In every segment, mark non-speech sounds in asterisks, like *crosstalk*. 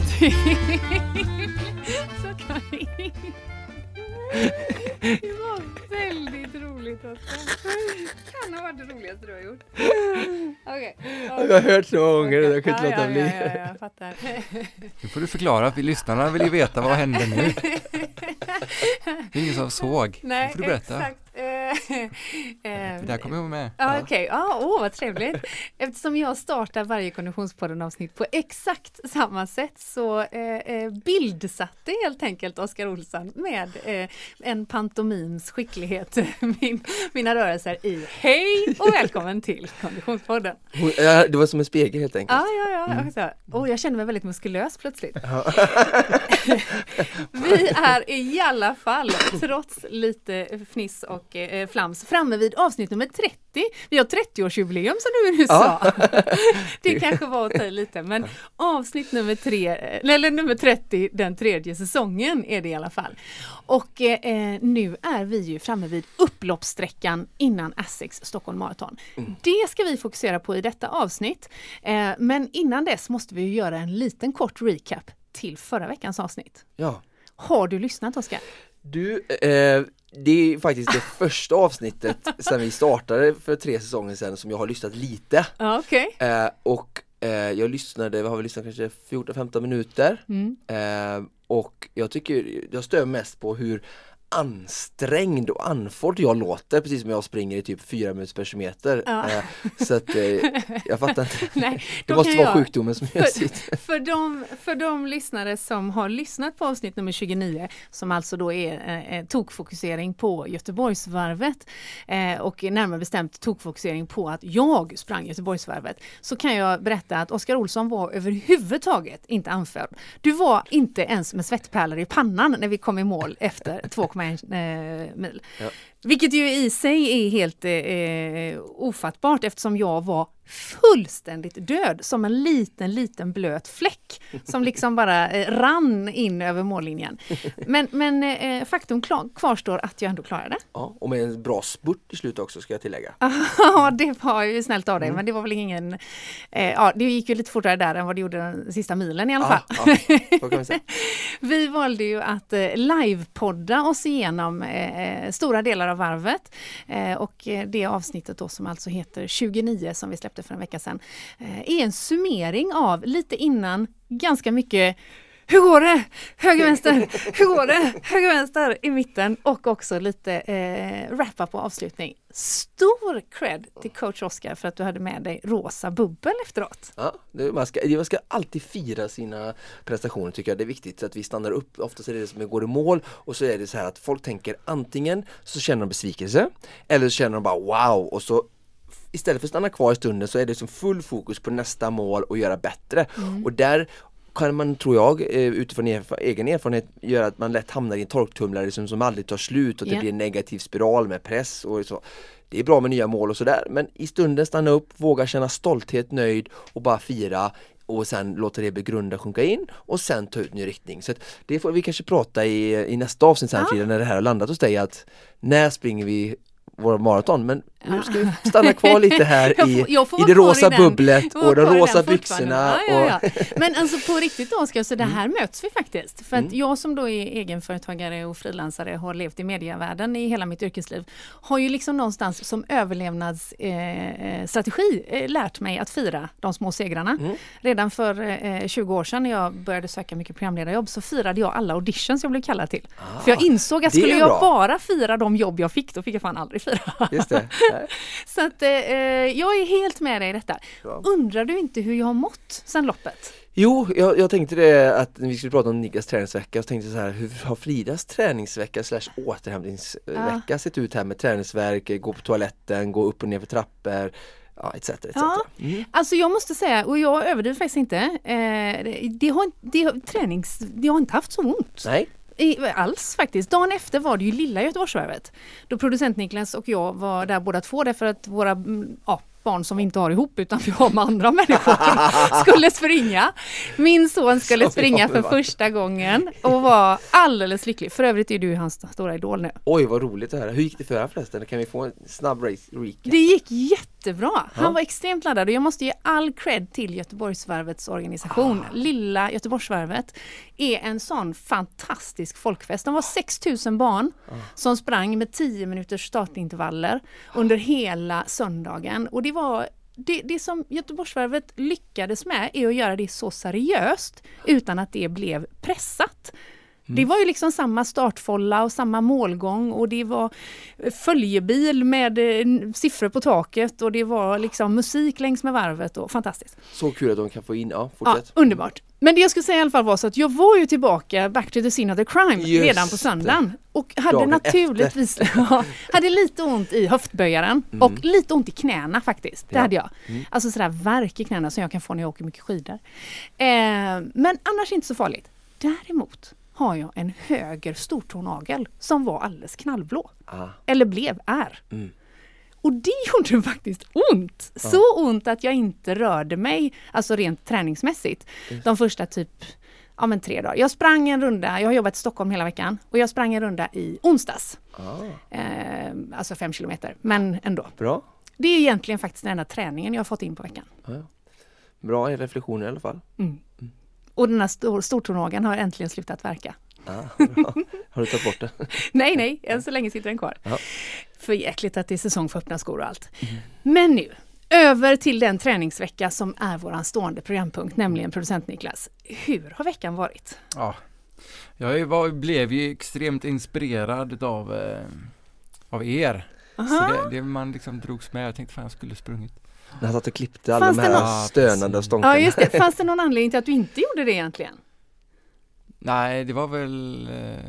till... Så kan vi- Det var väldigt roligt Oskar. Kan ha varit det roligaste du har gjort. Okej. Jag har hört så många gånger och jag kan inte Ja, låta ja, bli. Ja, ja, jag fattar. Nu får du förklara, för lyssnarna vill ju veta vad hände nu. *laughs* Det är ingen som såg. Nej, Nu får du berätta. exakt. Eh, *laughs* eh, Det där kommer jag med. Ja, okej. Ja, åh, vad trevligt. Eftersom jag startar varje Konditionspodden-avsnitt på exakt samma sätt så eh, bildsatte helt enkelt Oskar Olsson med eh, en pantomims skicklighet *laughs* min, mina rörelser i Hej och välkommen till Konditionspodden. *laughs* Det var som en spegel helt enkelt. Ja, ja, ja. Mm. Oh, jag känner mig väldigt muskulös plötsligt. Vi är i alla fall, trots lite fniss och eh, flams, framme vid avsnitt nummer 30. Vi har 30-årsjubileum som du nu sa. *laughs* Det kanske var att ta lite, men avsnitt nummer, tre, eh, eller nummer 30, den tredje säsongen är det i alla fall. Och eh, nu är vi ju framme vid upploppssträckan innan Essex Stockholm Marathon. Det ska vi fokusera på i detta avsnitt. Eh, men innan dess måste vi göra en liten kort recap till förra veckans avsnitt. Ja. Har du lyssnat Oskar? Du, eh, det är faktiskt det *laughs* första avsnittet sedan vi startade för tre säsonger sedan som jag har lyssnat lite. Ja, okej. Eh, och eh, jag lyssnade, vad har vi lyssnat kanske 14-15 minuter. Mm. Eh, och jag tycker, jag stör mest på hur ansträngd och andfådd jag låter precis som jag springer i typ fyra minuters per kilometer. Ja. Eh, så att eh, jag fattar inte. *laughs* Nej, Det måste vara jag- sjukdomen som gör sitt. För, för, de, för de lyssnare som har lyssnat på avsnitt nummer 29, som alltså då är eh, eh, tokfokusering på Göteborgsvarvet eh, och närmare bestämt tokfokusering på att jag sprang Göteborgsvarvet, så kan jag berätta att Oskar Olsson var överhuvudtaget inte anförd. Du var inte ens med svettpärlor i pannan när vi kom i mål efter 2,1 eh, mil. Ja. Vilket ju i sig är helt eh, ofattbart eftersom jag var fullständigt död som en liten, liten blöt fläck som liksom bara eh, rann in över mållinjen. Men, men eh, faktum kvarstår att jag ändå klarade. Ja, och med en bra spurt i slutet också ska jag tillägga. *laughs* Ja, det var ju snällt av dig, men det var väl ingen... Eh, ja, det gick ju lite fortare där än vad det gjorde den sista milen i alla fall. Ja, ja, *laughs* vi valde ju att eh, livepodda oss igenom eh, stora delar av varvet. Eh, och det avsnittet då som alltså heter 29 som vi släppte för en vecka sedan eh, är en summering av lite innan ganska mycket hur går det? Höger, vänster, hur går det? Höger, vänster i mitten och också lite eh, wrap-up och avslutning. Stor cred till coach Oscar för att du hade med dig rosa bubbel efteråt. Ja, det, man, ska, man ska alltid fira sina prestationer tycker jag. Det är viktigt så att vi stannar upp. Oftast är det det som går i mål och så är det så här att folk tänker antingen så känner de besvikelse eller så känner de bara wow och så istället för att stanna kvar i stunden så är det som full fokus på nästa mål och göra bättre. Och där kan man, tror jag, eh, utifrån erf- egen erfarenhet göra att man lätt hamnar i en torktumlare som, som aldrig tar slut och det Ja. blir en negativ spiral med press och så. Det är bra med nya mål och sådär men i stunden stanna upp, våga känna stolthet, nöjd och bara fira och sen låta det begrunda sjunka in och sen ta ut ny riktning. Så det får vi kanske prata i, i nästa avsnitt sen Ja. Frida, när det här har landat hos dig att när springer vi våra maraton men nu ska vi stanna kvar lite här Jag *laughs* får- jag får i det rosa i bubblet och de rosa byxorna. Ja, ja, ja. *laughs* Men alltså på riktigt då så det här Mm. möts vi faktiskt. För att jag som då är egenföretagare och frilansare har levt i medievärlden i hela mitt yrkesliv har ju liksom någonstans som överlevnadsstrategi eh, strategi, eh, lärt mig att fira de små segrarna. Mm. Redan för eh, 20 år sedan när jag började söka mycket programledarjobb så firade jag alla auditions jag blev kallad till. för jag insåg att skulle jag bara fira de jobb jag fick då fick jag fan aldrig fira. Just det. *laughs* Så att eh, jag är helt med dig i detta. Bra. Undrar du inte hur jag har mått sen loppet? Jo, jag, jag tänkte det att vi skulle prata om Niklas träningsvecka så tänkte så här, hur har Fridas träningsvecka slash återhämtningsvecka sett ut här med träningsverk, gå på toaletten, gå upp och ner för trappor, ja, etc. etc. Ja. Mm. Alltså jag måste säga, och jag överdriver faktiskt inte, eh, det, det, har, det, har- tränings, det har inte haft så ont. Nej, I, alls faktiskt. Dagen efter var det ju lilla Göteborgsvarvet. Då producent Niklas och jag var där båda två därför att våra mm, ja, barn som vi inte har ihop utan vi har med andra *laughs* människor *laughs* skulle springa. Min son skulle springa för första gången och var alldeles lycklig. För övrigt är du hans stora idol nu. oj vad roligt det här. Hur gick det för er förresten? Kan vi få en snabb race recap? Det gick jättebra. Han Ja. var extremt laddad och jag måste ge all cred till Göteborgsvarvets organisation. Lilla Göteborgsvarvet är en sån fantastisk folkfest. De var 6000 barn som sprang med 10 minuters startintervaller under hela söndagen och det var det, det som Göteborgsvarvet lyckades med är att göra det så seriöst utan att det blev pressat. Det var ju liksom samma startfolla och samma målgång och det var följebil med eh, siffror på taket och det var liksom musik längs med varvet och fantastiskt. Så kul att de kan få in, ja Ja, fortsätt. underbart. Men det jag skulle säga i alla fall var så att jag var ju tillbaka back to the scene of the crime Just redan på söndagen. Och hade Dagen naturligtvis *laughs* ja, hade lite ont i höftböjaren och lite ont i knäna faktiskt. Det Mm. Ja. hade jag. Alltså sådär värk i knäna som jag kan få när jag åker mycket skidor. Eh, men annars inte så farligt. Däremot har jag en höger stortånagel som var alldeles knallblå. Ah, Eller blev, är. Mm. Och det *laughs* gjorde faktiskt ont. Så ont att jag inte rörde mig, alltså rent träningsmässigt, de första typ ja, men tre dagar. Jag sprang en runda, jag har jobbat i Stockholm hela veckan och jag sprang en runda i onsdags. ah, Eh, alltså fem kilometer, men ändå. bra. Det är egentligen faktiskt den enda träningen jag har fått in på veckan. Bra reflektioner i alla fall. Och den här stor, stortånageln har äntligen slutat verka. Ah. Har du tagit bort det? *laughs* Nej, nej, än så länge sitter den kvar. Ja. För jäkligt att det är säsong för öppna skor och allt. Men nu, över till den träningsvecka som är våran stående programpunkt, nämligen producent Niklas. Hur har veckan varit? Ja. Jag var, blev ju extremt inspirerad av, eh, av er. Så det, det man liksom drogs med. Jag tänkte fan jag skulle sprungit. När han satt och klippte alla Fanns de det här något- stönande och stånkarna. Ja, just det. Fanns det någon *laughs* anledning till att du inte gjorde det egentligen? Nej, det var väl eh,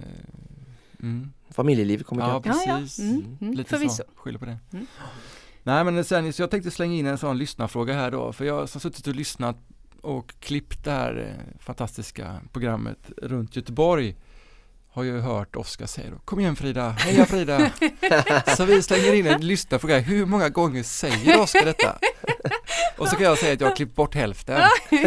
mm. Familjelivet kommer Ja, ikapp. Ja, ja. precis. Mm, mm, Lite förvisso. så, skyller på det. Mm. Nej men sen, så jag tänkte slänga in en sån lyssnarfråga här då, för jag har suttit och lyssnat och klippt det här eh, fantastiska programmet runt Göteborg har ju hört Oskar säga då, kom igen Frida, heja Frida! så vi slänger in en lyssnarfråga, hur många gånger säger Oskar detta? och så kan jag säga att jag har klippt bort hälften.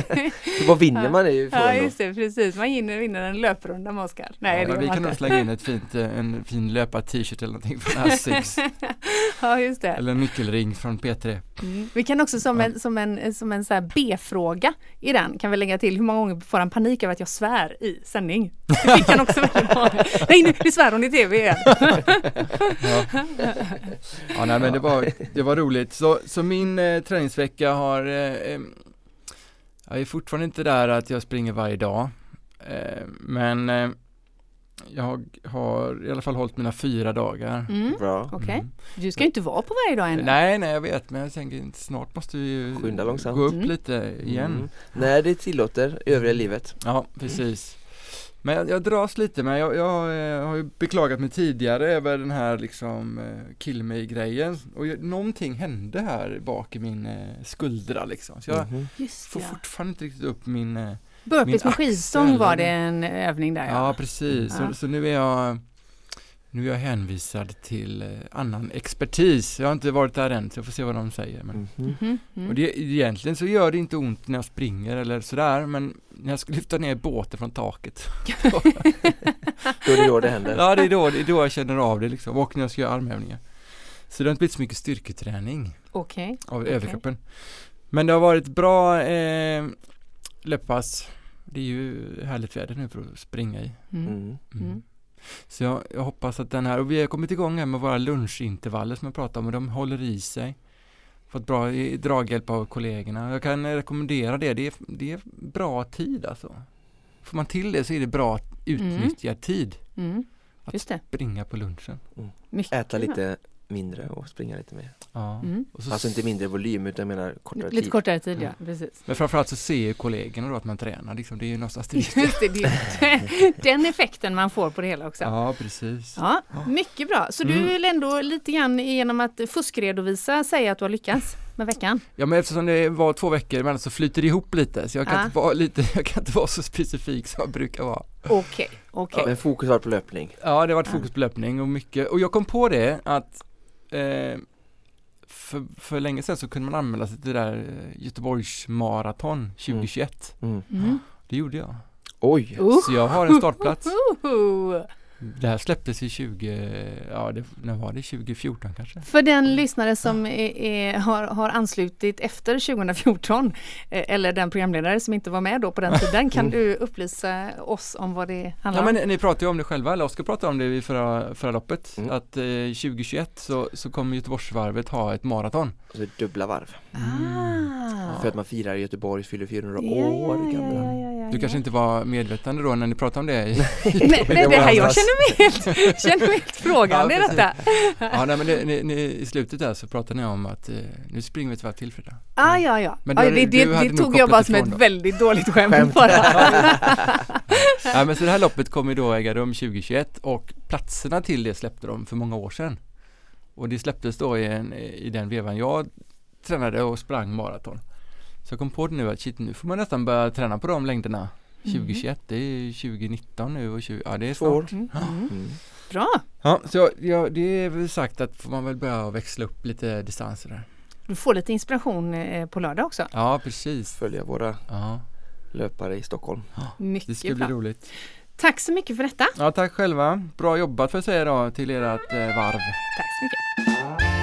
*laughs* Vad vinner man ifrån Ja, just det, precis. Man vinner, vinner en löprunda med Oskar. Nej, ja, det vi kan nog slänga in ett fint, eh, en fin löpar-t-shirt eller någonting från Asics, *laughs* Ja, just det. eller en nyckelring från P3. Mm. Vi kan också som Ja. en, som en, som en så här B-fråga i den kan vi lägga till hur många gånger får han panik över att jag svär i sändning? Det fick han också väldigt. *laughs* Nej nu, nu svär hon i tv igen. Ja. *laughs* ja, nej men det var, det var roligt. Så, så min eh, träningsvecka har, eh, eh, jag är fortfarande inte där att jag springer varje dag. Eh, men eh, jag har i alla fall hållit mina fyra dagar. Mm. Bra. Okej, Mm. du ska ju inte vara på varje dag ännu. Nej, nej jag vet, men jag tänker snart måste vi ju Skynda långsamt. gå upp Mm. lite igen. Mm. När det tillåter övriga livet. Ja, precis. Men jag, jag dras lite med, jag, jag eh, har ju beklagat mig tidigare över den här liksom eh, kill mig-grejen och jag, någonting hände här bak i min eh, skuldra liksom. Så jag Mhm. Just får ja. fortfarande inte riktigt upp min, eh, Burpees min med skivstång var det en övning där ja ja. precis, Ja. Så, så nu är jag nu är jag hänvisad till eh, annan expertis. Jag har inte varit där än så jag får se vad de säger. Men, Mhm. Mhm, mm. och det, egentligen så gör det inte ont när jag springer eller sådär men när jag ska lyfta ner båten från taket *laughs* Då är det då det händer. Ja, det är då, det är då jag känner av det liksom. Och när jag ska göra armhävningar. Så det har inte blivit så mycket styrketräning Okej. av Okej. överkroppen. Men det har varit bra eh, löppass. Det är ju härligt väder nu för att springa i. Mm. Mm. Mm. Så jag, jag hoppas att den här, och vi har kommit igång här med våra lunchintervaller som jag pratade om och de håller i sig. Fått bra draghjälp av kollegorna. Jag kan rekommendera det. Det är, det är bra tid alltså. Får man till det så är det bra utnyttjad tid. Mm. Att Just det. Springa på lunchen. Mycket Äta lite mindre och springa lite mer. Ja. Mm. Och så Alltså inte mindre volym utan jag menar kortare Lite tid. kortare tid ja, Mm. precis. Men framförallt så ser ju kollegorna då att man tränar liksom. Det är ju någonstans *laughs* det *laughs* den effekten man får på det hela också. Ja, precis. Ja, mycket bra. Så du Mm. vill ändå lite grann genom att fuskredovisa säga att du har lyckats med veckan? Ja, men eftersom det var två veckor emellan så flyter det ihop lite. Så jag kan, Ja. inte, vara lite, *laughs* jag kan inte vara så specifik som jag brukar vara. Okej, okej. Men fokus var på löpning. Ja, det har varit fokus på löpning och mycket. Och jag kom på det att eh, för, för länge sedan så kunde man anmäla sig till det där eh, Göteborgs maraton 2021. Mm. Mm. Det gjorde jag. Oj! Uh. Så jag har en startplats. Det här släpptes i 20, ja det, när var det? 2014 kanske? För den lyssnare som är, är, har, har anslutit efter 2014 eh, eller den programledare som inte var med då på den tiden kan *laughs* du upplysa oss om vad det handlar Ja om? men ni pratade ju om det själva, eller Oskar pratade om det i förra, förra loppet Mm. att eh, 2021 så, så kommer Göteborgsvarvet ha ett maraton. Alltså dubbla varv. Ah. För att man firar Göteborg fyller 400 Ja, år ja, ja, gamla. ja, ja, ja, Du ja. kanske inte var medvetande då när ni pratade om det? i- Nej, *laughs* nej, det här, jag Andras. Känner mig helt, känner mig helt frågande i Ja, detta. Ja, nej, men det, ni, ni, i slutet där så pratade ni om att eh, nu springer vi ett varv till för det. Ah, ja, ja. Men du- det det, det tog jag bara som ett då. väldigt dåligt skämt, Skämt. bara. Ja, *laughs* men så det här loppet kommer då äga rum 2021 och platserna till det släppte de för många år sedan. Och det släpptes då i, en, i den vevan jag tränade och sprang maraton. Så jag kom på det nu att shit, nu får man nästan börja träna på de längderna. 2021, det är 2019 nu och 20, ja det är Två år. snart. Mm, mm. Mm. Bra. Ja, så jag, det är väl sagt att får man väl börja växla upp lite distanser där. Du får lite inspiration eh, på lördag också. Ja, precis. Följa våra Ja, löpare i Stockholm. det Mycket ska bli bra. roligt. Tack så mycket för detta. Ja, tack själva. Bra jobbat får jag säga då till ert eh, varv. Tack så mycket.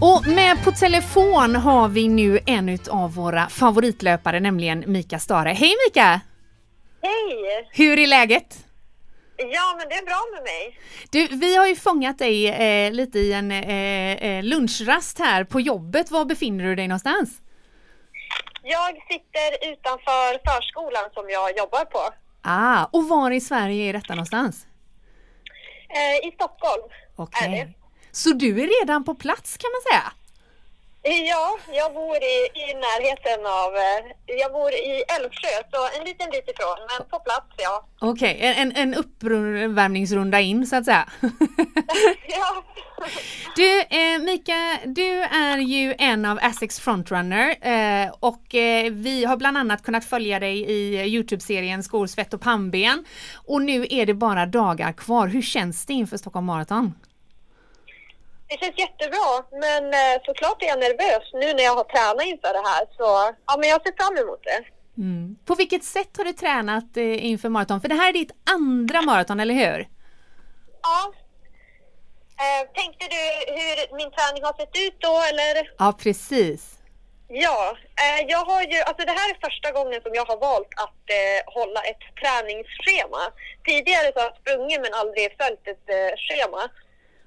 Och med på telefon har vi nu en av våra favoritlöpare, nämligen Mika Stare. Hej Mika! Hej! Hur är läget? Ja, men det är bra med mig. Du, vi har ju fångat dig eh, lite i en eh, eh, lunchrast här på jobbet. Var befinner du dig någonstans? Jag sitter utanför förskolan som jag jobbar på. Ah, och var i Sverige är detta någonstans? Eh, I Stockholm. Okej. Är det? Så du är redan på plats kan man säga? Ja, jag bor i, i närheten av... Eh, jag bor i Älvsjö, så en liten bit ifrån, men på plats, ja. Okej, en, en, en uppvärmningsrunda in så att säga. *laughs* ja. Du eh, Mika, du är ju en av Essex Frontrunner eh, och eh, vi har bland annat kunnat följa dig i Youtube-serien Skor, svett och pannben. Och nu är det bara dagar kvar. Hur känns det inför Stockholm Marathon? Det känns jättebra, men eh, såklart är jag nervös nu när jag har tränat inför det här. Så ja, men jag ser fram emot det. Mm. På vilket sätt har du tränat eh, inför maraton? För det här är ditt andra maraton, eller hur? Ja. Eh, tänkte du hur min träning har sett ut då, eller? Ja, precis. Ja, eh, jag har ju, alltså det här är första gången som jag har valt att eh, hålla ett träningsschema. Tidigare så har jag sprungit men aldrig följt ett eh, schema.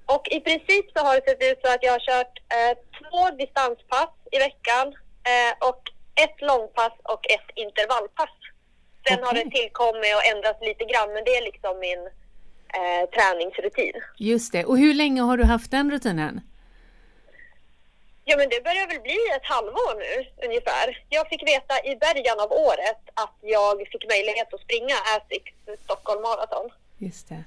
Och i princip så har det sett ut så att jag har kört eh, två distanspass i veckan eh, och ett långpass och ett intervallpass. Sen har Okej. det tillkommit och ändrats lite grann men det är liksom min eh, träningsrutin. Just det. Och hur länge har du haft den rutinen? Ja, men det börjar väl bli ett halvår nu ungefär. Jag fick veta i början av året att jag fick möjlighet att springa Asics Stockholm Marathon. Just det.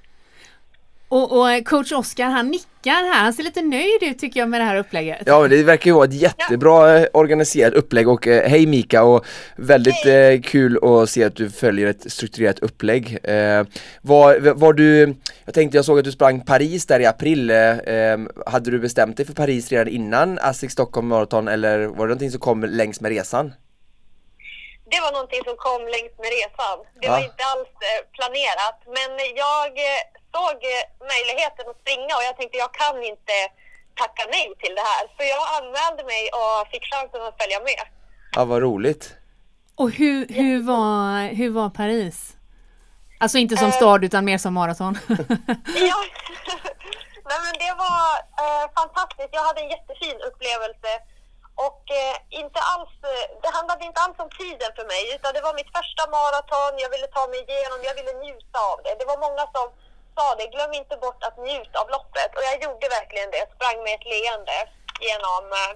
Och, och coach Oskar han nickar här, han ser lite nöjd ut tycker jag med det här upplägget. Ja det verkar ju vara ett jättebra eh, organiserat upplägg och eh, hej Mika och väldigt eh, kul att se att du följer ett strukturerat upplägg. Eh, var, var du, jag tänkte jag såg att du sprang Paris där i april, eh, eh, hade du bestämt dig för Paris redan innan Asics Stockholm Marathon eller var det någonting som kom längs med resan? Det var någonting som kom längs med resan. Det Ja. var inte alls eh, planerat. Men jag såg möjligheten att springa och jag tänkte jag kan inte tacka nej till det här. Så jag anmälde mig och fick chansen att följa med. Ja vad roligt! Och hur, hur, var, hur var Paris? Alltså inte som Eh. stad utan mer som maraton. *laughs* Ja, *laughs* Nej, men det var eh, fantastiskt. Jag hade en jättefin upplevelse. Och eh, inte alls, det handlade inte alls om tiden för mig, utan det var mitt första maraton. Jag ville ta mig igenom, jag ville njuta av det. Det var många som sa det, glöm inte bort att njuta av loppet. Och jag gjorde verkligen det. Sprang med ett leende genom eh,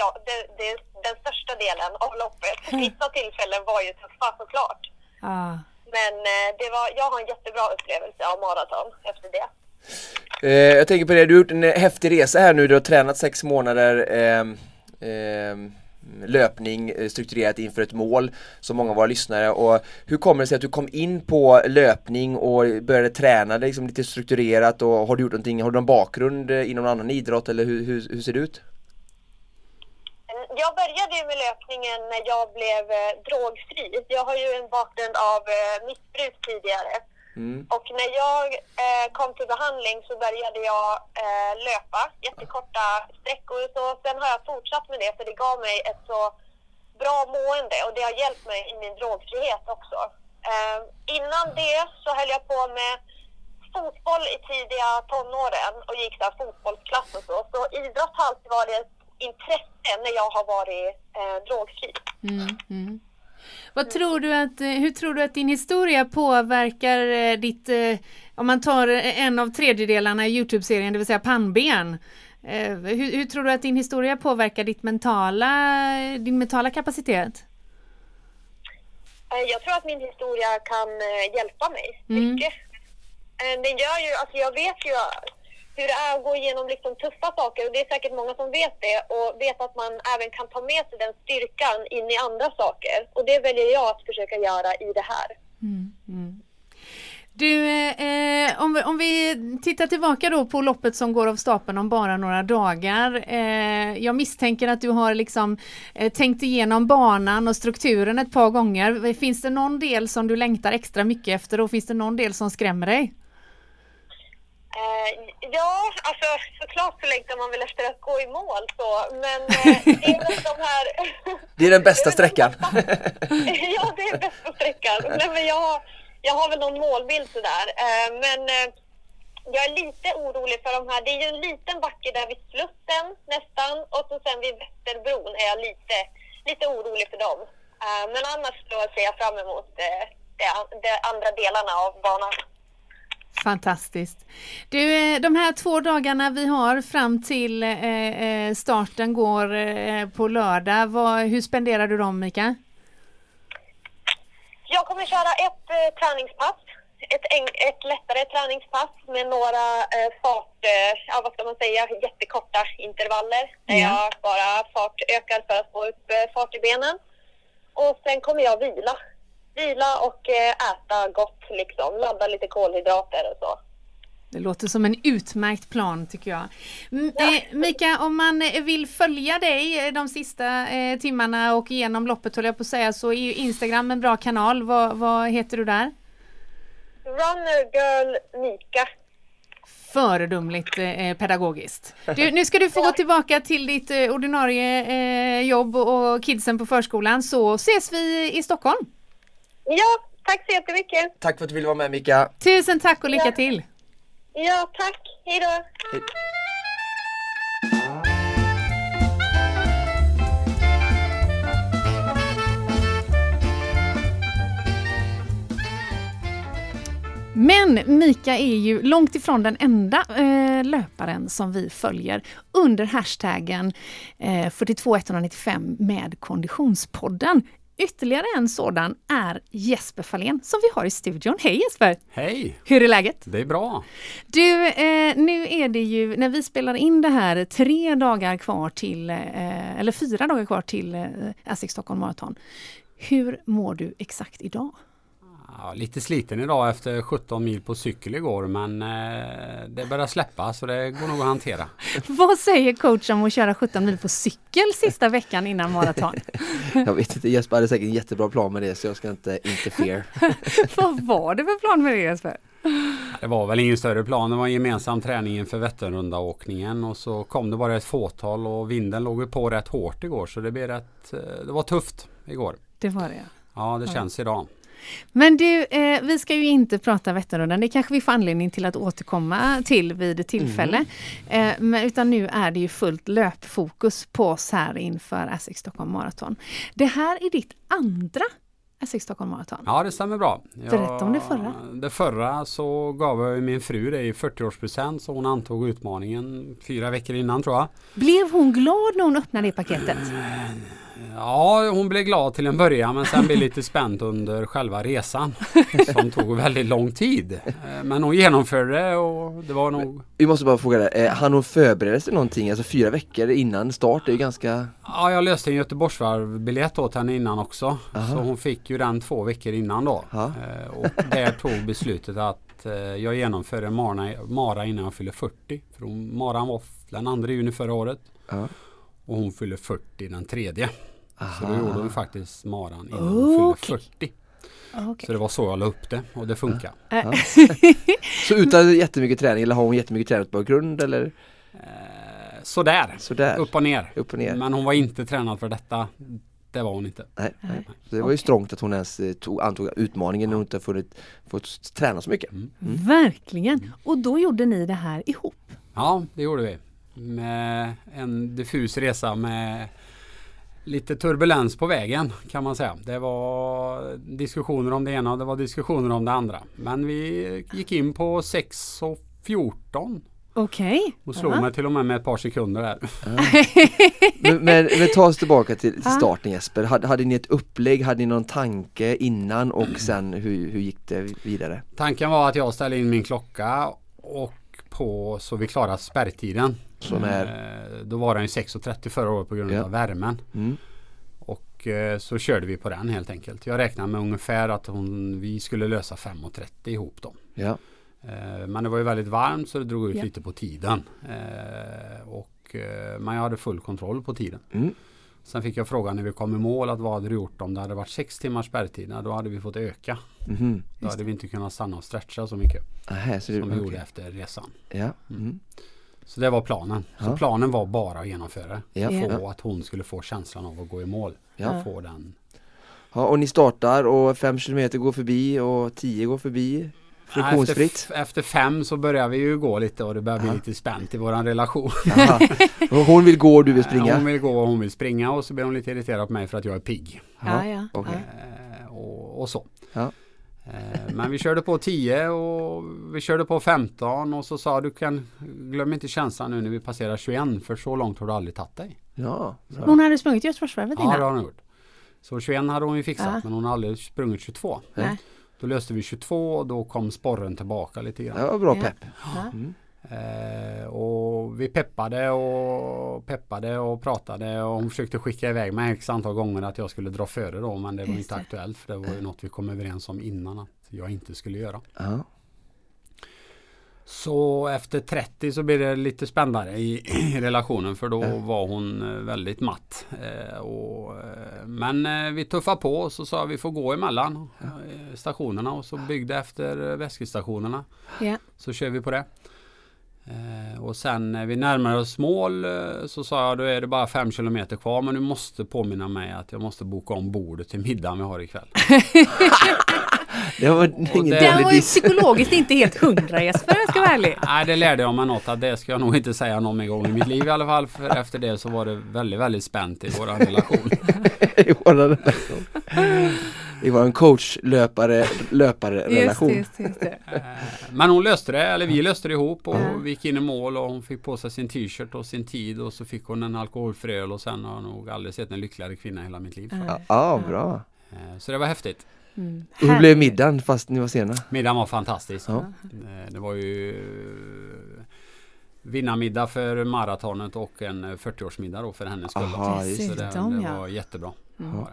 ja, det, det, den största delen av loppet. *laughs* Vissa tillfällen var ju tuffa såklart. ah. Men eh, det var, jag har en jättebra upplevelse av maraton efter det. Eh, jag tänker på det, du har gjort en eh, häftig resa här nu, du har tränat sex månader ehm, ehm, löpning eh, strukturerat inför ett mål som många av våra lyssnare och hur kommer det sig att du kom in på löpning och började träna liksom lite strukturerat och har du gjort någonting, har du någon bakgrund eh, inom någon annan idrott eller hur, hur, hur ser det ut? Mm, jag började ju med löpningen när jag blev eh, drogfri. Jag har ju en bakgrund av missbruk tidigare. Mm. Och när jag eh, kom till behandling så började jag eh, löpa jättekorta sträckor och så. Sen har jag fortsatt med det för det gav mig ett så bra mående och det har hjälpt mig i min drogfrihet också. Eh, innan det så höll jag på med fotboll i tidiga tonåren och gick där fotbollsklass och så. Så idrott har alltid varit ett intresse när jag har varit eh, drogfri. Mm, mm. Vad tror du att, eh, hur tror du att din historia påverkar eh, ditt, eh, om man tar en av tredjedelarna i Youtube-serien, det vill säga pannben. Hur, hur, tror du att din historia påverkar ditt mentala, din mentala kapacitet? Jag tror att min historia kan hjälpa mig mm. mycket. Den gör ju, alltså jag vet ju hur det är att gå igenom liksom tuffa saker och det är säkert många som vet det och vet att man även kan ta med sig den styrkan in i andra saker. Och det väljer jag att försöka göra i det här. Mm, mm. Du, eh, eh, om, vi, om vi tittar tillbaka då på loppet som går av stapeln om bara några dagar. Eh, jag misstänker att du har liksom eh, tänkt igenom banan och strukturen ett par gånger. Finns det någon del som du längtar extra mycket efter och finns det någon del som skrämmer dig? Eh, ja, alltså såklart så längtar man väl efter att gå i mål så, men eh, *laughs* det är väl de här... det är den *laughs* bästa sträckan. *laughs* ja, det är bästa sträckan. Nej, men jag, jag har väl någon målbild sådär, eh, men eh, jag är lite orolig för de här. Det är ju en liten backe där vid Slussen nästan och så sen vid Västerbron är jag lite, lite orolig för dem. Eh, men annars då ser jag fram emot eh, de, de andra delarna av banan. Fantastiskt. Du, eh, de här två dagarna vi har fram till eh, eh, starten går på lördag. Hur spenderar du dem Mika? Jag kommer köra ett träningspass. Ett, ett lättare träningspass med några fart, ja, vad ska man säga, jättekorta intervaller. Där ja. jag bara fart ökar för att få upp fart i benen. Och sen kommer jag vila vila och eh, äta gott liksom. Ladda lite kolhydrater och så. Det låter som en utmärkt plan tycker jag. Ja. Eh, Mika, om man eh, vill följa dig de sista timmarna och igenom loppet håller jag på att säga så är ju Instagram en bra kanal. Vad, vad heter du där? Runner Girl Mika. Föredömligt eh, pedagogiskt. Du, nu ska du få *laughs* gå tillbaka till ditt eh, ordinarie eh, jobb och kidsen på förskolan så ses vi i Stockholm. Ja, tack så jättemycket. Tack för att du ville vara med Mika. Tusen tack och lycka ja. till. Ja, tack. Hej då. Hej. Men Mika är ju långt ifrån den enda eh, löparen som vi följer under hashtaggen eh, 42195 med Konditionspodden. Ytterligare en sådan är Jesper Fahlén som vi har i studion. Hej Jesper! Hej! Hur är läget? Det är bra. Du, eh, nu är det ju när vi spelar in det här tre dagar kvar till, eh, eller fyra dagar kvar till eh, Asics Stockholm Marathon. Hur mår du exakt idag? Ja, lite sliten idag efter 17 mil på cykel igår men eh, det börjar släppa så det går nog att hantera. *laughs* Vad säger coach om att köra 17 mil på cykel sista veckan innan maraton? *laughs* jag vet inte, Jesper hade säkert en jättebra plan med det så jag ska inte interfere. *laughs* Vad var det för plan med det Jesper? Det var väl ingen större plan. Det var en gemensam träning inför Vätternrunda-åkningen och så kom det bara ett fåtal och vinden låg på rätt hårt igår så det blev rätt, eh, det var tufft igår. Det var det ja. det känns idag. Men du, eh, vi ska ju inte prata Vätternrundan. Det kanske vi får anledning till att återkomma till vid tillfälle. Mm. Eh, men, utan nu är det ju fullt löpfokus på oss här inför Asics Stockholm Marathon. Det här är ditt andra Asics Stockholm Marathon. Ja, det stämmer bra. Jag, Berätta om det förra. Det förra så gav jag min fru det i 40-årspresent så hon antog utmaningen fyra veckor innan tror jag. Blev hon glad när hon öppnade det paketet? Ja, hon blev glad till en början men sen blev lite spänd under själva resan. *laughs* Som tog väldigt lång tid. Eh, men hon genomförde det och det var nog... Vi måste bara fråga dig, hann hon förbereda sig någonting? Alltså fyra veckor innan start, det är ju ganska... Ja, jag löste en Göteborgsvarvbiljett åt henne innan också. Aha. Så hon fick ju den två veckor innan då. Aha. Eh, och där tog beslutet att eh, jag genomför en Mara, Mara innan jag fyller 40. För Maran var den 2 juni förra året. Aha. Och hon fyller 40 den tredje. Så då Aha. gjorde hon faktiskt maran innan hon Okej. fyllde 40. Okej. Så det var så jag la upp det och det funkar. Äh, *laughs* Så utan jättemycket träning eller har hon jättemycket träningsbakgrund eller Eh, sådär, sådär? upp och ner. Upp och ner. Men hon var inte tränad för detta. Det var hon inte. Nej, nej. Nej. Så det var ju strångt att hon ens eh, tog, antog utmaningen när hon inte funnit, fått träna så mycket. Mm. Verkligen! Och då gjorde ni det här ihop. Ja, det gjorde vi. Med en diffus resa med lite turbulens på vägen kan man säga. Det var diskussioner om det ena och det var diskussioner om det andra. Men vi gick in på 6 och 14 Okej. och slog Ja. mig till och med med ett par sekunder där. Men, men, men ta oss tillbaka till, till starten Jesper. Hade, hade ni ett upplägg, hade ni någon tanke innan och sen hur, hur gick det vidare? Tanken var att jag ställde in min klocka och på så vi klarar spärrtiden. Som är? Eh, Då var den ju 6.30 förra året på grund Ja. av värmen. Mm. Och eh, så körde vi på den helt enkelt. Jag räknade med ungefär att hon, vi skulle lösa 5.30 ihop då. Ja. Eh, Men det var ju väldigt varmt så det drog ut Ja. lite på tiden. Och, men jag hade full kontroll på tiden. Mm. Sen fick jag frågan när vi kom i mål att vad hade du gjort om det hade varit sex timmars spärrtid? Då hade vi fått öka. Mhm. Då hade vi inte kunnat stanna och stretcha så mycket Aha, så som vi okej. gjorde efter resan. Ja. Mm. Så det var planen. Så Ja. planen var bara att genomföra. Ja. Få att hon skulle få känslan av att gå i mål. Ja. Få den. ja. Och ni startar och fem kilometer går förbi och tio går förbi friktionsfritt. Efter, efter fem så börjar vi ju gå lite och det börjar bli Ja. lite spänt i våran relation. Aha. *laughs* Och hon vill gå och du vill springa? Hon vill gå och hon vill springa och så blir hon lite irriterad på mig för att jag är pigg. Ja, ja. okej. Eh, och, och så. Ja. Eh, men vi körde på 10 och vi körde på 15 och så sa du kan glöm inte känslan nu när vi passerar 21 för så långt har du aldrig tagit dig. Ja, bra. Hon hade sprungit Göteborgsvarvet Ja det innan? har hon gjort. Så 21 hade hon ju fixat Ja. men hon har aldrig sprungit 22. Nej. Då löste vi 22 och då kom sporren tillbaka lite grann. Det var bra pepp. Ja. Mm. Eh, och vi peppade och peppade och pratade och hon försökte skicka iväg mig x antal gånger att jag skulle dra före då men det var Just inte det. aktuellt för det var ju något vi kom överens om innan att jag inte skulle göra. Ja. Så efter 30 så blev det lite spännare i, *clears throat* i relationen för då var hon eh, väldigt matt. Eh, och, eh, men eh, vi tuffade på och så sa vi får gå emellan eh, stationerna och så byggde efter eh, väskestationerna. Ja. Så kör vi på det. Eh, och sen när vi närmar oss mål så sa jag då är det bara fem kilometer kvar men du måste påminna mig att jag måste boka om bordet till middagen vi har ikväll. *laughs* Det var ingen det- Den var ju psykologiskt inte helt hundra Jesper, jag ska vara ärlig. Nej det lärde jag mig något att det ska jag nog inte säga någon gång i mitt liv i alla fall för efter det så var det väldigt väldigt spänt i vår relation. *laughs* I våran relation. Just det, just just det. Eh, Men hon löste det, eller vi löste det ihop och vi gick in i mål och hon fick på sig sin t-shirt och sin tid och så fick hon en alkoholfri öl och sen har jag nog aldrig sett en lyckligare kvinna i hela mitt liv. Ja, ja, bra. Eh, Så det var häftigt. Mm. Och hur blev middagen fast ni var sena? Middagen var fantastisk. Ja. Eh, Det var ju eh, vinnarmiddag för maratonet och en eh, 40-årsmiddag då för hennes skull. Aha, Så det, det var jättebra. Mm.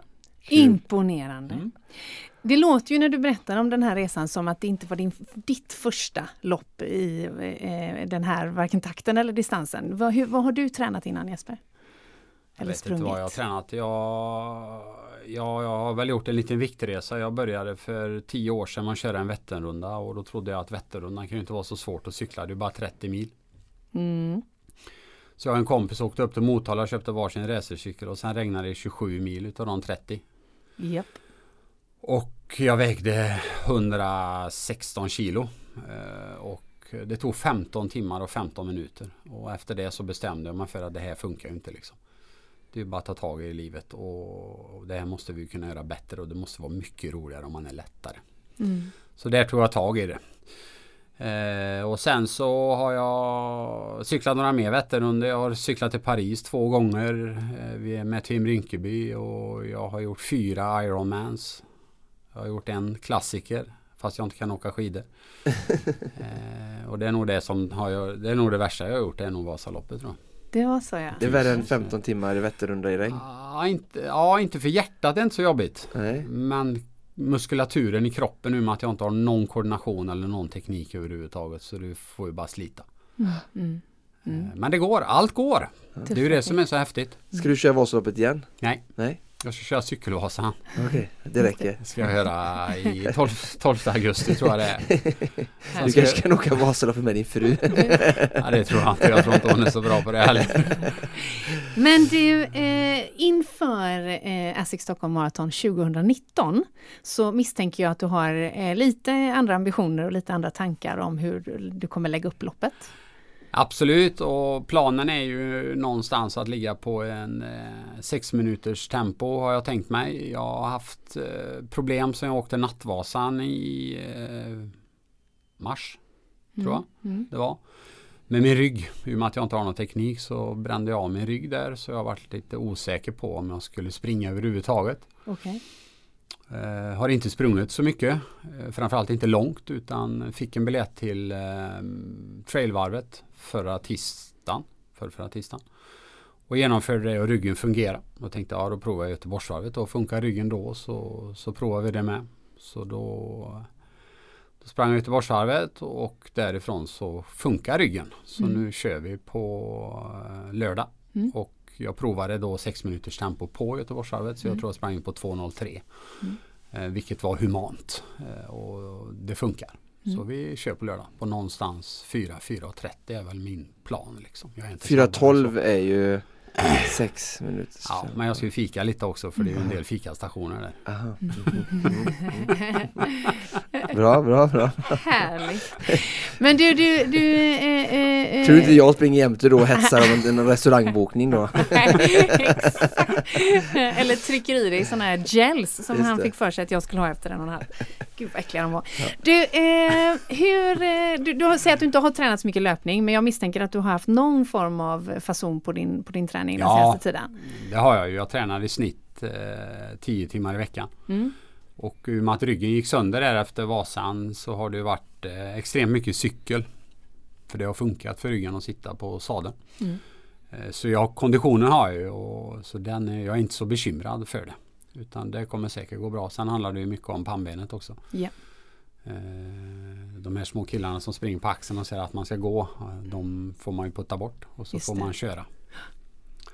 Imponerande. Mm. Det låter ju när du berättar om den här resan som att det inte var din, ditt första lopp i eh, den här varken takten eller distansen. Vad, hur, vad har du tränat innan Jesper? Jag Eller vet inte vad jag har tränat. Jag, ja, jag har väl gjort en liten viktresa. Jag började för tio år sedan man körde en Vätternrunda och då trodde jag att Vätternrundan kan ju inte vara så svårt att cykla. Det är bara 30 mil. Mm. Så jag och en kompis åkte upp till Motala och köpte varsin racercykel och sen regnade det 27 mil utav de 30. Japp. Och jag vägde 116 kilo. Eh, Och det tog 15 timmar och 15 minuter. Och efter det så bestämde jag mig för att det här funkar ju inte liksom. Det är bara att ta tag i livet och det här måste vi kunna göra bättre och det måste vara mycket roligare om man är lättare. Mm. Så där tog jag tag i det. Eh, och sen så har jag cyklat några mer Vätternrundor. Jag har cyklat till Paris två gånger. Eh, vi är med Tim Rinkeby och jag har gjort fyra Ironmans. Jag har gjort en klassiker fast jag inte kan åka skidor. *laughs* eh, och det är nog det som har jag, det är nog det värsta jag har gjort. Det är nog Vasaloppet tror jag. Det var så ja. Det är värre än 15 timmar i Vätternrunda i regn. Ja, inte, ja, inte för hjärtat det är inte så jobbigt. Nej. Men muskulaturen i kroppen nu med att jag inte har någon koordination eller någon teknik överhuvudtaget så du får ju bara slita. Mm. Mm. Mm. Men det går, allt går. Det är ju det som är så häftigt. Ska du köra Vasaloppet igen? Nej, Nej? Jag ska köra cykelvasan. Okej, det räcker. Ska jag göra i 12, 12 augusti tror jag det är. Du kanske kan åka Vasaloppet med din fru? Ja, det tror jag inte. Jag tror inte hon är så bra på det heller. Men du, eh, inför eh, ASIC Stockholm Marathon 2019 så misstänker jag att du har eh, lite andra ambitioner och lite andra tankar om hur du kommer lägga upp loppet. Absolut och planen är ju någonstans att ligga på en eh, sex minuters tempo har jag tänkt mig. Jag har haft eh, problem sen jag åkte Nattvasan i eh, mars. Tror jag Mm. det var. Med min rygg. I och med att jag inte har någon teknik så brände jag av min rygg där. Så jag har varit lite osäker på om jag skulle springa överhuvudtaget. Okej. Eh, har inte sprungit så mycket. Eh, framförallt inte långt utan fick en biljett till eh, trailvarvet förra tisdagen. För förra tisdagen. Och genomförde det och ryggen fungerade. Och tänkte ja då provar jag Göteborgsvarvet och funkar ryggen då så, så provar vi det med. Så då, då sprang jag Göteborgsvarvet och därifrån så funkar ryggen. Så Mm. nu kör vi på eh, lördag. Mm. Och jag provade då 6 minuters tempo på Göteborgsvarvet så jag Mm. tror jag sprang på 2.03. Mm. Eh, vilket var humant eh, och det funkar. Mm. Så vi kör på lördag på någonstans 4-4.30 är väl min plan. Liksom. Jag är inte snabbare än så. 4.12 är ju *clears throat* sex minuter. Ja, men jag ska ju fika lite också för det är ju en del fikastationer där. Aha. *laughs* Bra, bra, bra. Härligt. Men du, du, du... Eh, eh, eh, Tror du inte jag springer jämte då och hetsar om en, restaurangbokning då? *laughs* Eller trycker i dig sådana här gels som Just han det. fick för sig att jag skulle ha efter en och en halv. Gud vad äckliga de var. Du, eh, hur, eh, du, du säger att du inte har tränat så mycket löpning men jag misstänker att du har haft någon form av fason på din, på din träning den Ja. senaste tiden. Det har jag ju. Jag tränar i snitt eh, 10 timmar i veckan. Mm. Och i och med att ryggen gick sönder där efter Vasan så har det varit eh, extremt mycket cykel. För det har funkat för ryggen att sitta på sadeln. Mm. Eh, så jag, konditionen har jag ju och så den är, jag är inte så bekymrad för det. Utan det kommer säkert gå bra. Sen handlar det ju mycket om pannbenet också. Eh, de här små killarna som springer på axeln och säger att man ska gå. eh, De får man ju putta bort och så Just får det. man köra.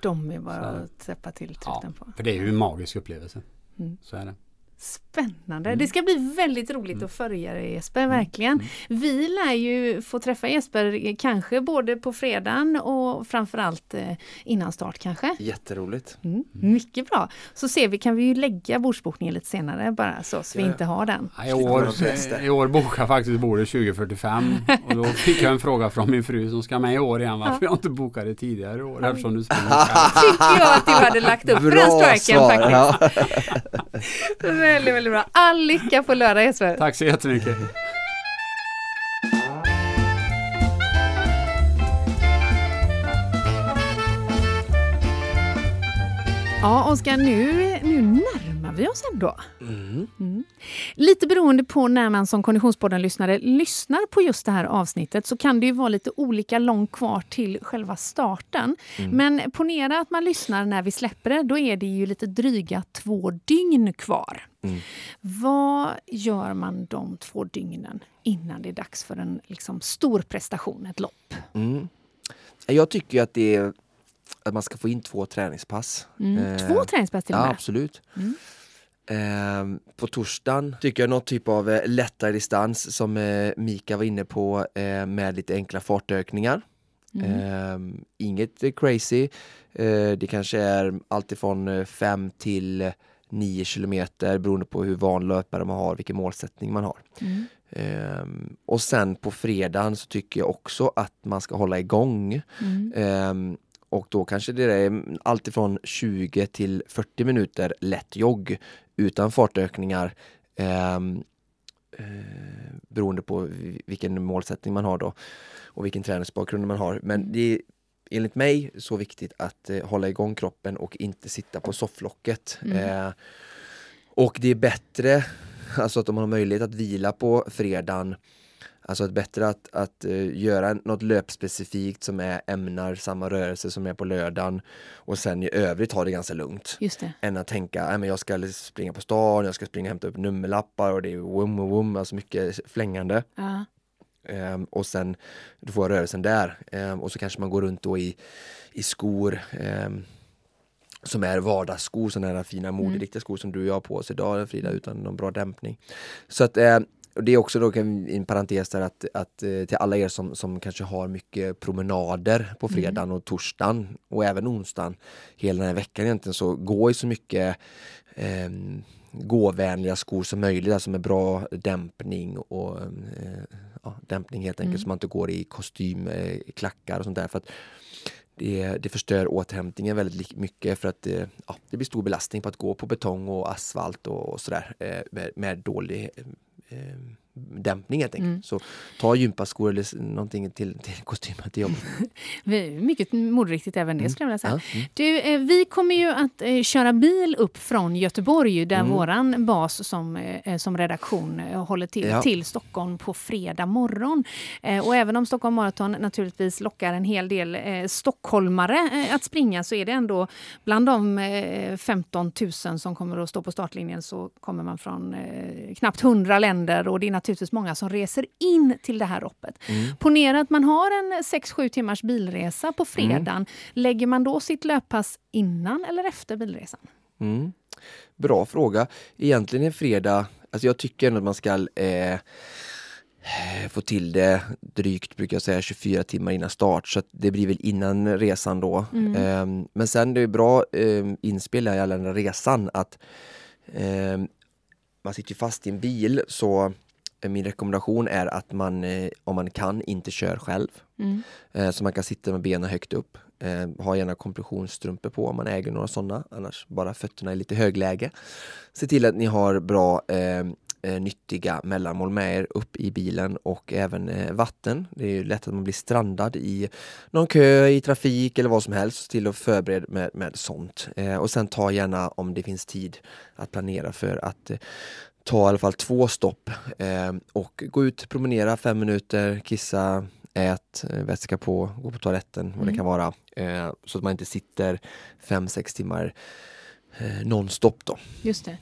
De är bara Så att täppa till Ja, truten på. för det är ju en magisk upplevelse. Mm. Så är det. Spännande. Mm. Det ska bli väldigt roligt att följa dig Jesper, verkligen. Mm. Vi lär ju få träffa Jesper eh, kanske både på fredagen och framförallt eh, innan start kanske. Jätteroligt. Mm. Mycket bra. Så ser vi, kan vi ju lägga bordsbokningen lite senare bara så, så vi Ja, ja. inte har den. Ja, I år. I år bokade jag faktiskt bordet 2045 och då fick jag en fråga från min fru som ska med i år igen varför jag inte bokade tidigare i år eftersom du springer själv. Tycker jag att du hade lagt upp för den Bra striken svar! faktiskt. Ja. *laughs* *laughs* Väldigt, väldigt bra. All lycka på lördag Jesper. Tack så jättemycket. Ja Oskar, nu, nu närmar vi oss ändå. Mm. Mm. Lite beroende på när man som Konditionspodden-lyssnare lyssnar på just det här avsnittet så kan det ju vara lite olika långt kvar till själva starten. Men ponera att man lyssnar när vi släpper det, då är det ju lite dryga två dygn kvar. Mm. Vad gör man de två dygnen innan det är dags för en liksom, stor prestation, ett lopp? Mm. Jag tycker att det är att man ska få in två träningspass. Mm. Eh, Två träningspass till och Ja, med. absolut. Mm. Ehm, på torsdagen tycker jag något typ av eh, lättare distans som eh, Mika var inne på eh, med lite enkla fartökningar. Mm. Ehm, inget eh, crazy. Eh, det kanske är alltifrån 5 till 9 kilometer beroende på hur van löpare man har, vilken målsättning man har. Mm. Ehm, och sen på fredagen så tycker jag också att man ska hålla igång. Mm. Ehm, och då kanske det är alltifrån 20 till 40 minuter lätt jogg utan fartökningar. ehm, eh, beroende på vi- vilken målsättning man har då och vilken träningsbakgrund man har. Men det är enligt mig så viktigt att eh, hålla igång kroppen och inte sitta på sofflocket. Mm. Eh, och det är bättre, alltså att om man har möjlighet att vila på fredagen Alltså att bättre att, att eh, göra något löpspecifikt som är ämnar samma rörelse som är på lördagen och sen i övrigt ha det ganska lugnt. Just det. Än att tänka, att jag ska springa på stan, jag ska springa och hämta upp nummerlappar och det är wum och wum, alltså mycket flängande. Ja. Ehm, och sen du får rörelsen där. Ehm, och så kanske man går runt då i, i skor ehm, som är vardagsskor, sådana här fina moderiktiga skor som du och jag har på oss idag Frida, utan någon bra dämpning. Så att eh, och det är också då en parentes där att, att eh, till alla er som, som kanske har mycket promenader på fredagen och torsdagen och även onsdagen hela den här veckan egentligen så gå i så mycket eh, gåvänliga skor som möjligt, alltså med bra dämpning och eh, ja, dämpning helt enkelt mm. så man inte går i kostym, eh, klackar och sånt där. För att det, det förstör återhämtningen väldigt mycket för att det, ja, det blir stor belastning på att gå på betong och asfalt och, och sådär eh, med, med dålig eh, dämpning helt enkelt. Mm. Så ta gympaskor eller någonting till, till kostymen till jobbet. *laughs* Mycket moderiktigt även det mm. skulle jag vilja säga. Mm. Du, eh, vi kommer ju att eh, köra bil upp från Göteborg där mm. våran bas som, eh, som redaktion håller till, ja. till Stockholm på fredag morgon. Och även om Stockholm Marathon naturligtvis lockar en hel del stockholmare att springa så är det ändå bland de 15 000 som kommer att stå på startlinjen så kommer man från knappt 100 länder och det är naturligtvis många som reser in till det här loppet. Mm. Ponera att man har en 6-7 timmars bilresa på fredagen. Mm. Lägger man då sitt löppass innan eller efter bilresan? Mm. Bra fråga. Egentligen en fredag, alltså jag tycker ändå att man ska eh, få till det drygt, brukar jag säga, 24 timmar innan start. Så det blir väl innan resan då. Mm. Eh, men sen det är bra eh, inspel i alla den resan att eh, man sitter fast i en bil så min rekommendation är att man, eh, om man kan, inte kör själv. Mm. Eh, så man kan sitta med benen högt upp. Eh, ha gärna kompressionsstrumpor på om man äger några sådana, annars bara fötterna i lite högläge. Se till att ni har bra eh, nyttiga mellanmål med er upp i bilen och även eh, vatten. Det är ju lätt att man blir strandad i någon kö, i trafik eller vad som helst. Till att förbereda med, med sånt. Eh, och sen ta gärna, om det finns tid, att planera för att ta i alla fall två stopp eh, och gå ut, promenera fem minuter, kissa, ät, eh, vätska på, gå på toaletten, mm. vad det mm. kan vara. Eh, så att man inte sitter fem, sex timmar eh, nonstop då. Just det.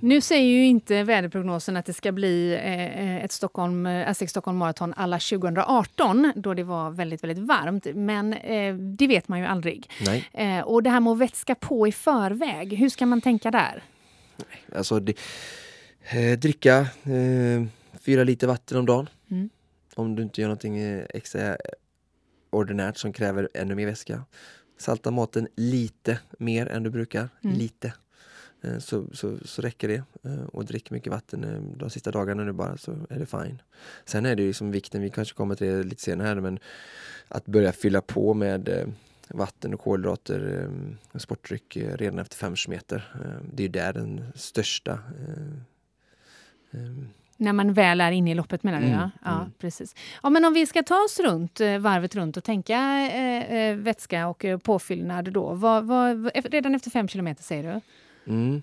Nu säger ju inte väderprognosen att det ska bli eh, ett Stockholm, Aztec Stockholm Marathon alla 2018 då det var väldigt, väldigt varmt. Men eh, det vet man ju aldrig. Eh, och det här med att vätska på i förväg, hur ska man tänka där? Alltså det, Eh, dricka eh, fyra liter vatten om dagen. Mm. Om du inte gör någonting eh, extra ordinärt som kräver ännu mer väska. Salta maten lite mer än du brukar. Mm. Lite. Eh, så, så, så räcker det. Eh, och drick mycket vatten de sista dagarna nu bara så är det fine. Sen är det ju som vikten, vi kanske kommer till det lite senare här men att börja fylla på med vatten och kolhydrater, sportdryck redan efter 5 meter. Det är där den största. När man väl är inne i loppet menar du? Mm, ja, ja mm. precis. Ja, men om vi ska ta oss runt eh, varvet runt och tänka eh, eh, vätska och eh, påfyllnad då. Vad, vad, redan efter fem kilometer säger du? Mm.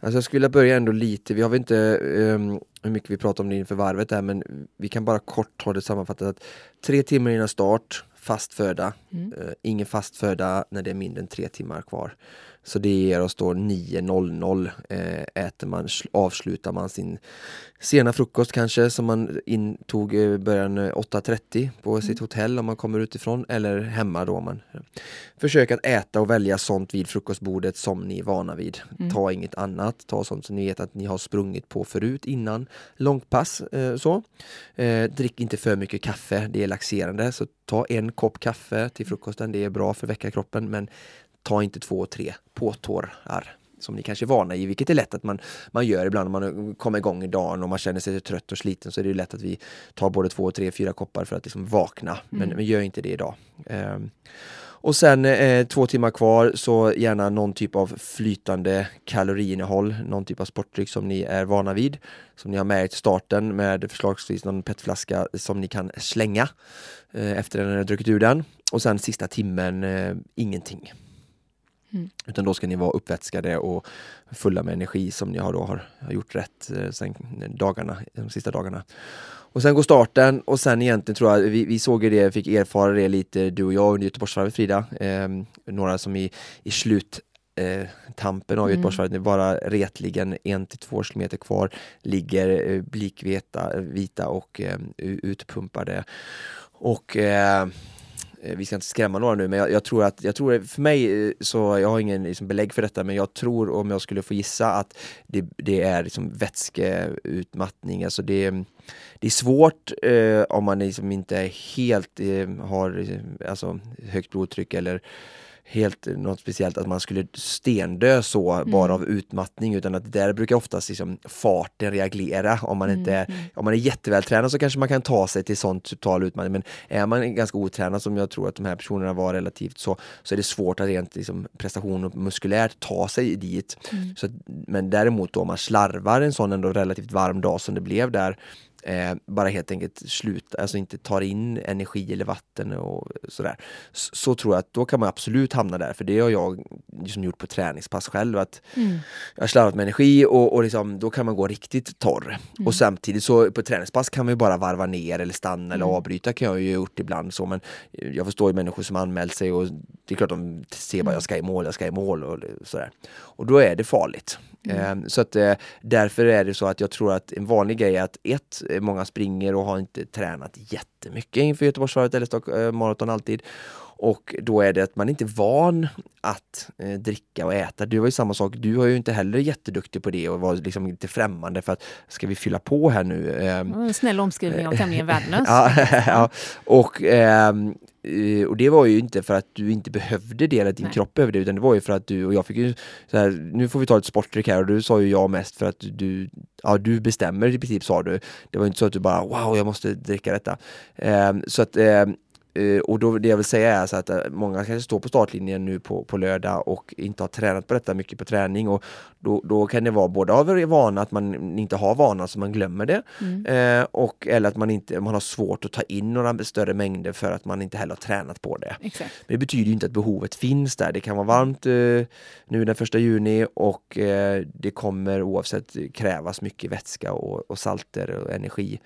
Alltså jag skulle vilja börja ändå lite, vi har väl inte um, hur mycket vi pratar om det inför varvet där men vi kan bara kort ha det sammanfattat att tre timmar innan start, fast föda. Mm. Uh, ingen fast föda när det är mindre än tre timmar kvar. Så det ger oss då 9.00 eh, äter man, avslutar man sin sena frukost kanske som man intog i början 8.30 på mm. sitt hotell om man kommer utifrån eller hemma då. Man Försök att äta och välja sånt vid frukostbordet som ni är vana vid. Mm. Ta inget annat, ta sånt som ni vet att ni har sprungit på förut innan långt pass. Eh, så. Eh, drick inte för mycket kaffe, det är laxerande. Så ta en kopp kaffe till frukosten, det är bra för väckarkroppen men ta inte två, tre påtårar som ni kanske är vana i, vilket är lätt att man, man gör ibland när man kommer igång i dagen och man känner sig trött och sliten så är det lätt att vi tar både två, tre, fyra koppar för att liksom vakna. Men, mm. men gör inte det idag. Um, och sen eh, två timmar kvar så gärna någon typ av flytande kaloriinnehåll, någon typ av sportdryck som ni är vana vid. Som ni har med er till starten med förslagsvis någon petflaska som ni kan slänga eh, efter att ni har druckit ur den. Och sen sista timmen eh, ingenting. Mm. Utan då ska ni vara uppvätskade och fulla med energi som ni har, då har, har gjort rätt eh, sen dagarna, de sista dagarna. Och sen går starten och sen egentligen tror jag, vi, vi såg det, fick erfara det lite du och jag under Göteborgsvarvet Frida. Eh, några som i, i slut eh, tampen av Göteborgsvarvet, det är bara retligen en till två kilometer kvar, ligger eh, blikvita vita och eh, utpumpade. Och eh, Eh, vi ska inte skrämma några nu men jag, jag, tror att, jag tror för mig eh, så, jag har ingen liksom, belägg för detta men jag tror om jag skulle få gissa att det, det är liksom vätskeutmattning, alltså det, det är svårt eh, om man liksom inte helt eh, har eh, alltså, högt blodtryck eller helt något speciellt att man skulle stendö så mm. bara av utmattning utan att där brukar oftast liksom farten reagera om man inte mm. om man är jättevältränad så kanske man kan ta sig till sånt total utmattning men är man ganska otränad som jag tror att de här personerna var relativt så så är det svårt att rent liksom, prestation och muskulärt ta sig dit. Mm. Så, men däremot då om man slarvar en sån ändå relativt varm dag som det blev där eh, bara helt enkelt sluta, alltså inte tar in energi eller vatten och sådär. Så, så, tror jag att då kan man absolut hamna där, för det har jag liksom gjort på träningspass själv. Att mm. Jag har slarvat med energi och, och liksom, då kan man gå riktigt torr. Mm. Och samtidigt så på träningspass kan man ju bara varva ner eller stanna mm. eller avbryta kan jag ju gjort ibland så men jag förstår ju människor som anmält sig och det är klart de ser bara mm. jag ska i mål, jag ska i mål och sådär. Och då är det farligt. Mm. Så att eh, därför är det så att jag tror att en vanlig grej är att ett, eh, många springer och har inte tränat jättemycket inför Göteborgsvarvet eller Stock eh, maraton alltid. Och då är det att man inte är van att eh, dricka och äta. Du var ju samma sak, du var ju inte heller jätteduktig på det och var liksom lite främmande för att ska vi fylla på här nu? En snäll omskrivning av tämligen värdelös. *laughs* ja, och eh, Eh, och det var ju inte för att du inte behövde det, eller din Nej. kropp behövde det, utan det var ju för att du och jag fick ju så här, nu får vi ta ett sportdryck här och du sa ju ja mest för att du, ja du bestämmer i princip sa du. Det var inte så att du bara wow jag måste dricka detta. Eh, så att eh, Uh, och då, det jag vill säga är så att uh, många kanske står på startlinjen nu på, på lördag och inte har tränat på detta mycket på träning och då, då kan det vara både av vana att man inte har vana så man glömmer det mm. uh, och eller att man inte man har svårt att ta in några större mängder för att man inte heller har tränat på det. Exakt. Men det betyder inte att behovet finns där. Det kan vara varmt nu den första juni och det kommer oavsett krävas mycket vätska och, och salter och energi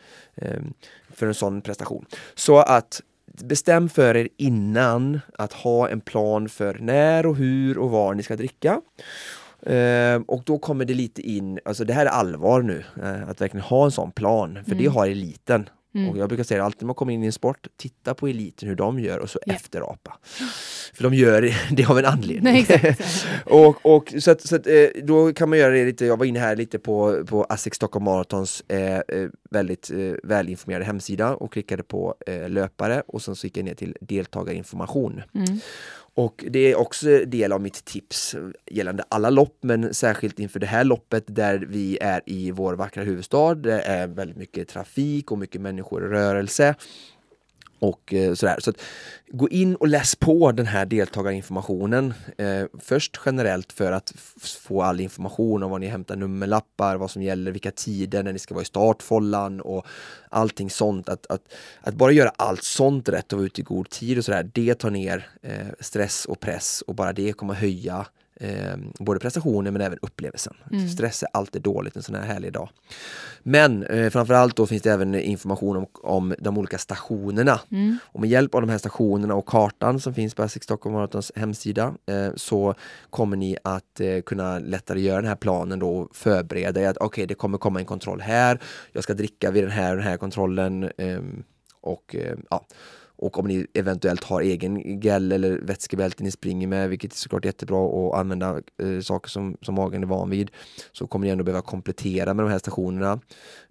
för en sån prestation. Så att bestäm för er innan att ha en plan för när och hur och var ni ska dricka. Uh, och då kommer det lite in, alltså det här är allvar nu, uh, att verkligen ha en sån plan, för mm. det har eliten. Mm. Och jag brukar säga alltid när man kommer in i en sport, titta på eliten hur de gör och så yeah. efterapa. För de gör *laughs* det av en anledning. Nej, *laughs* och, och, så att, så att, eh, då kan man göra det lite, jag var inne här lite på, på ASICS Stockholm Marathons eh, eh, väldigt eh, välinformerade hemsida och klickade på eh, löpare och sen så gick jag ner till deltagarinformation. Mm. Och det är också del av mitt tips gällande alla lopp, men särskilt inför det här loppet där vi är i vår vackra huvudstad. Det är väldigt mycket trafik och mycket människor i rörelse och eh, sådär. Så att, gå in och läs på den här deltagarinformationen. Eh, först generellt för att få all information om var ni hämtar nummerlappar, vad som gäller, vilka tider när ni ska vara i startfållan och allting sånt. Att, att, att bara göra allt sånt rätt och vara ute i god tid och sådär, det tar ner eh, stress och press och bara det kommer höja eh, både prestationen men även upplevelsen. Mm. Stress är alltid dåligt en sån här härlig dag. Men eh, framförallt då finns det även information om, om de olika stationerna. Mm. Och med hjälp av de här stationerna och kartan som finns på Essex Stockholm Marathons hemsida eh, så kommer ni att eh, kunna lättare göra den här planen då och förbereda er att okej, okay, det kommer komma en kontroll här. Jag ska dricka vid den här och den här kontrollen. Ehm, och eh, ja och om ni eventuellt har egen gel eller vätskebälte ni springer med, vilket är såklart jättebra att använda eh, saker som, som magen är van vid, så kommer ni ändå behöva komplettera med de här stationerna.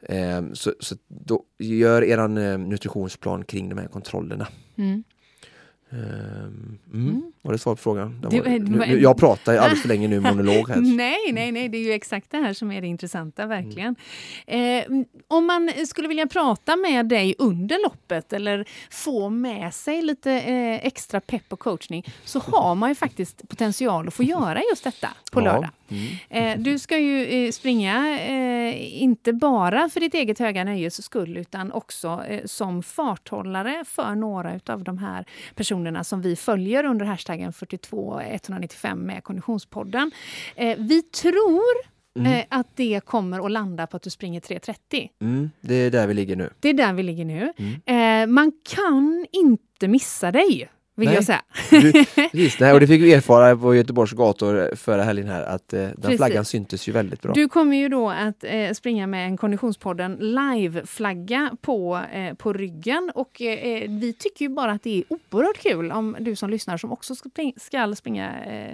Eh, så, så då, gör eran eh, nutritionsplan kring de här kontrollerna. Mm. Um, mm. Var det svar på frågan? Det var, nu, jag pratar alldeles för länge nu, *laughs* monolog här. nej, nej, nej, det är ju exakt det här som är det intressanta, verkligen. Mm. Eh, om man skulle vilja prata med dig under loppet eller få med sig lite eh, extra pepp och coachning så har man ju faktiskt potential att få göra just detta på ja. lördag. Mm. Eh, du ska ju eh, springa, eh, inte bara för ditt eget höga nöjes skull, utan också eh, som farthållare för några av de här personerna som vi följer under hashtaggen 42195 med Konditionspodden. Eh, vi tror Mm. Eh, att det kommer att landa på att du springer 3.30. Mm, det är där vi ligger nu. Det är där vi ligger nu. Mm. Eh, man kan inte missa dig vill Nej. jag säga. Du, precis, det här, och det fick vi erfara på Göteborgs gator förra helgen här att eh, den Precis. flaggan syntes ju väldigt bra. Du kommer ju då att eh, springa med en Konditionspodden live-flagga på, eh, på ryggen och eh, vi tycker ju bara att det är oerhört kul om du som lyssnar som också ska, spring, ska springa eh,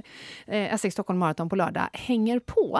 eh, Essex Stockholm Marathon på lördag hänger på.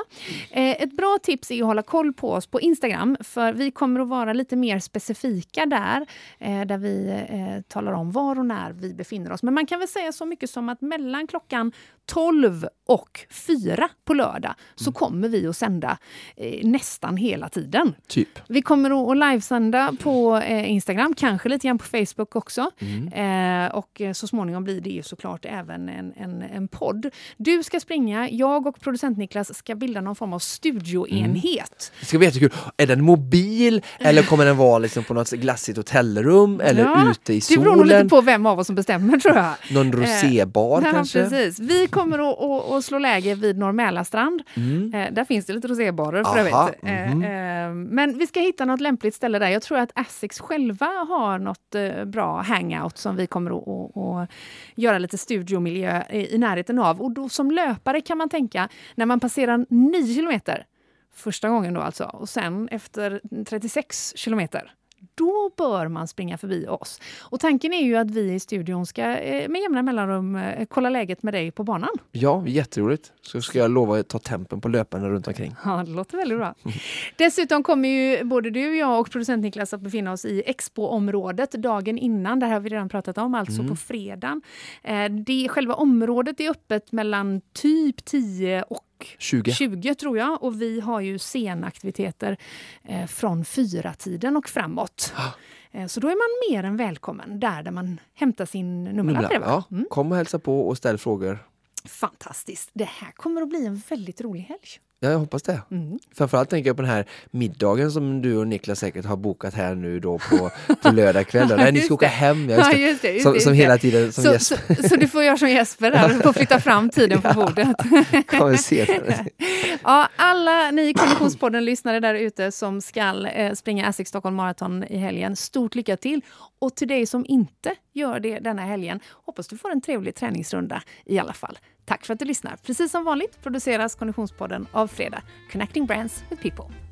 Eh, ett bra tips är att hålla koll på oss på Instagram för vi kommer att vara lite mer specifika där eh, där vi eh, talar om var och när vi befinner oss. Men man kan väl säga så mycket som att mellan klockan 12 och 4 på lördag så kommer vi att sända eh, nästan hela tiden. Typ. Vi kommer att- livesända på eh, Instagram, kanske lite grann på Facebook också. Eh, och eh, så småningom blir det ju såklart även en, en, en podd. Du ska springa, jag och producent Niklas ska bilda någon form av studioenhet. Det ska bli jättekul. Är den mobil eller kommer den vara liksom på något glassigt hotellrum eller Ja, ute i Det beror nog lite solen? på vem av oss som bestämmer tror jag. Någon rosébar *laughs* Ja, kanske? precis. Vi kommer att, att, att slå läge vid Norr Mälarstrand. Eh, där finns det lite rosébarer för Mm. Övrigt. Mhm. eh, men vi ska hitta något lämpligt ställe där. Jag tror att Essex själva har något eh, bra hangout som vi kommer att, att, att göra lite studiomiljö i, i närheten av. Och då som löpare kan man tänka, när man passerar 9 kilometer första gången då alltså, och sen efter 36 kilometer då bör man springa förbi oss. Och tanken är ju att vi i studion ska eh, med jämna mellanrum eh, kolla läget med dig på banan. Ja, jätteroligt. Så ska jag lova att ta tempen på löparna runt omkring. Ja, det låter väldigt bra. Dessutom kommer ju både du, jag och producent Niklas att befinna oss i Expo-området dagen innan. Det här har vi redan pratat om, alltså på fredagen. Eh, det, själva området är öppet mellan typ 10 och 20. 20 tror jag. Och vi har ju scenaktiviteter eh, från fyra tiden och framåt. Eh, så då är man mer än välkommen där, där man hämtar sin nummerlapp. Ja, Mm. kom och hälsa på och ställ frågor. Fantastiskt. Det här kommer att bli en väldigt rolig helg. Ja, jag hoppas det. Mm. Framförallt tänker jag på den här middagen som du och Niklas säkert har bokat här nu då på, på lördag kväll. då. *laughs* Nej, ni ska åka hem. Ja, just Ja, just det, just Som, det, som hela tiden som Så, Jesper så, *laughs* så du får göra som Jesper där, du får flytta fram tiden på *laughs* bordet. kommer senare. Ja, alla ni Konditionspodden-lyssnare där ute som ska eh, springa Essex Stockholm Marathon i helgen, stort lycka till! Och till dig som inte gör det denna helgen, hoppas du får en trevlig träningsrunda i alla fall. Tack för att du lyssnar! Precis som vanligt produceras Konditionspodden av Fredag, Connecting Brands with People.